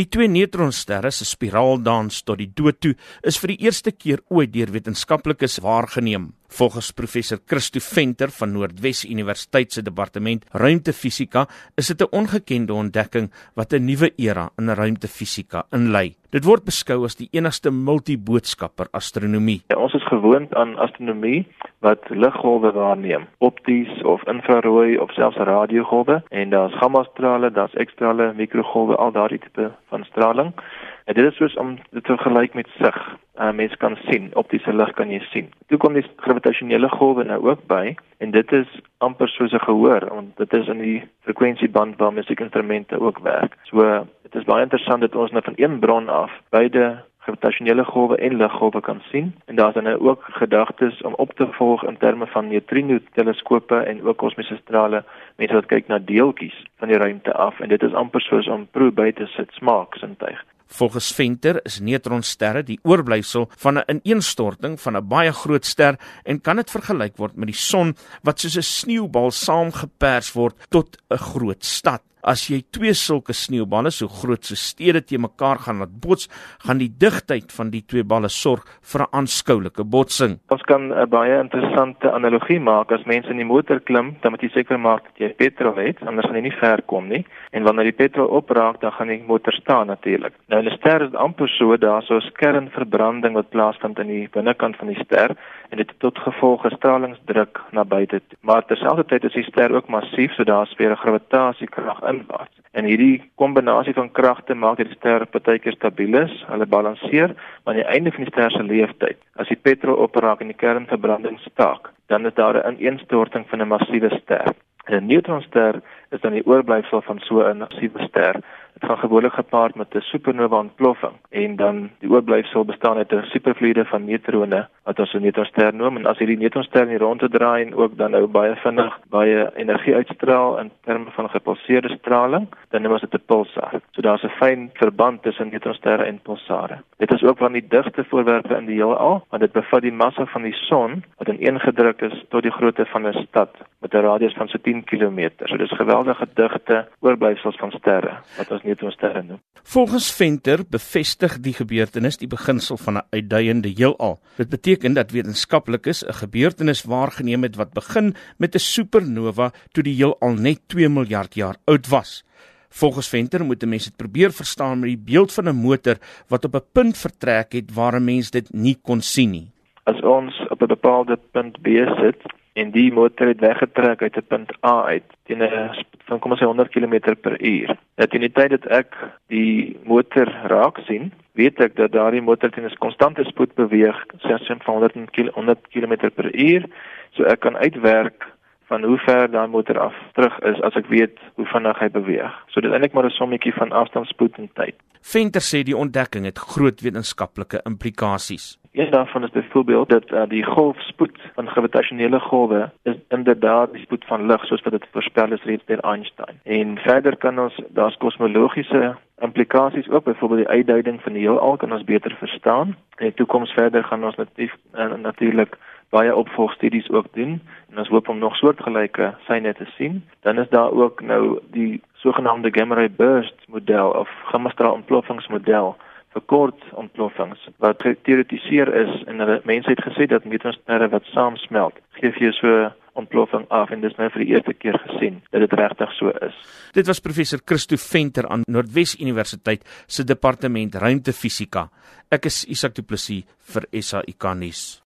Die twee neutronsterre se spiraaldans tot die dood toe is vir die eerste keer ooit deur wetenskaplikes waargeneem. Volgens professor Christo Venter van Noordwes Universiteit se departement ruimtefisika is dit 'n ongekende ontdekking wat 'n nuwe era in ruimtefisika inlei. Dit word beskou as die enigste multiboodskapper astronomie. Ja, ons is gewoond aan astronomie wat liggolwe waarneem, opties of infrarooi of selfs radiogolwe en daar's gammastrale, daar's ekstrale, mikrogolwe, al daardie tipe van straling. En dit is soos om dit te vergelyk met sig. Uh, mens kan sien, optiese lig kan jy sien. Toe kom die gravitasionele golwe nou ook by en dit is amper soos 'n gehoor want dit is in die frekwensieband waar musiekinstrumente ook werk. So dit is baie interessant dat ons nou van een bron af beide gravitasionele golwe en liggolwe kan sien en daar's dan nou ook gedagtes om op te volg in terme van neutrino teleskope en ook kosmiese strale mense wat kyk na deeltjies van die ruimte af en dit is amper soos om proe by te sit smaak sintuig. Volgens Venter is neutronsterre die oorblyfsel van 'n ineenstorting van 'n baie groot ster en kan dit vergelyk word met die son wat soos 'n sneeubal saamgepers word tot 'n groot stad. As jy twee sulke sneeuballe so groot so stede te mekaar gaan laat bots, gaan die digtheid van die twee balle sorg vir 'n aanskoulike botsing. Ons kan 'n baie interessante analogie maak as mense in die motor klim, dan moet jy seker maak dat jy petrol het, anders gaan jy nie ver kom nie. En wanneer die petrol opraak, dan gaan die motor staan natuurlik. Nou 'n ster is amper so, daar's so 'n kernverbranding wat plaasvind in die binnekant van die ster en dit het tot gevolg stralingsdruk na buite. Maar terselfdertyd is die ster ook massief, so daar's weer 'n gravitasiekrag inwaarts. En hierdie kombinasie van kragte maak dat die ster partykeer stabiel is, hulle balanseer, maar aan die einde van die ster se lewensduur, as die petrol opraak en die kernverbranding staak, dan is daar 'n ineenstorting van 'n massiewe ster. 'n Neutronster is dan die oorblyfsel van so 'n massiewe ster gaan gewoonlik gepaard met 'n supernova ontploffing en dan die oorblyfsel bestaan uit 'n supervloede van neutrone wat ons 'n neutronster noem en as hierdie neutronster in die ronde draai en ook dan nou baie vinnig baie energie uitstraal in terme van gepulseerde straling, dan noem ons dit 'n pulsar. So daar's 'n fyn verband tussen neutronsterre en pulsare. Dit is ook van die digste voorwerpe in die heelal, want dit bevat die massa van die son wat ineengedruk is tot die grootte van 'n stad met 'n radius van so 10 km. So dis geweldige digte oorblyfsels van sterre wat ons neutronsterre noem. Volgens Venter bevestig die gebeurtenis die beginsel van 'n uitduiende heelal. Dit beteken dat wetenskaplikes 'n gebeurtenis waargeneem het wat begin met 'n supernova toe die heelal net 2 miljard jaar oud was. Volgens Venter moet 'n mens dit probeer verstaan met die beeld van 'n motor wat op 'n punt vertrek het waar 'n mens dit nie kon sien nie. As ons op 'n bepaalde punt B sit, en die motor het weggetrek uit 'n punt A uit teen 'n van kom ons sê 100 km/h. Dat in die tyd dat ek die motor raak sien, weet ek dat daardie motor teen 'n konstante spoed beweeg, sies van 100 km/h, so ek kan uitwerk van hoe ver daai motor af terug is as ek weet hoe vinnig hy beweeg. So dit is eintlik maar 'n sommetjie van afstandsspoed en tyd. Venter sê die ontdekking het groot wetenskaplike implikasies. Een daarvan is byvoorbeeld dat uh, die golfspoed van gravitasionele golwe is inderdaad die spoed van lig soos wat dit voorspel is reeds deur Einstein. En verder kan ons daar's kosmologiese implikasies ook byvoorbeeld die uitduiding van die heelal kan ons beter verstaan. In die toekoms verder gaan ons natuurlik uh, natuurlik baie opvolgstudies ook doen en ons hoop om nog soortgelyke syne te sien. Dan is daar ook nou die sogenaamde gamma ray burst model of gamma straal ontploffingsmodel vir kort ontploffings wat geteoretiseer is en hulle mense het gesê dat neutronsterre wat saamsmelt gee vir jou so ontploffing af en dis nou vir die eerste keer gesien dat dit regtig so is. Dit was professor Christo Venter aan Noordwes Universiteit se departement ruimtefisika. Ek is Isak Du Plessis vir SAIK nuus.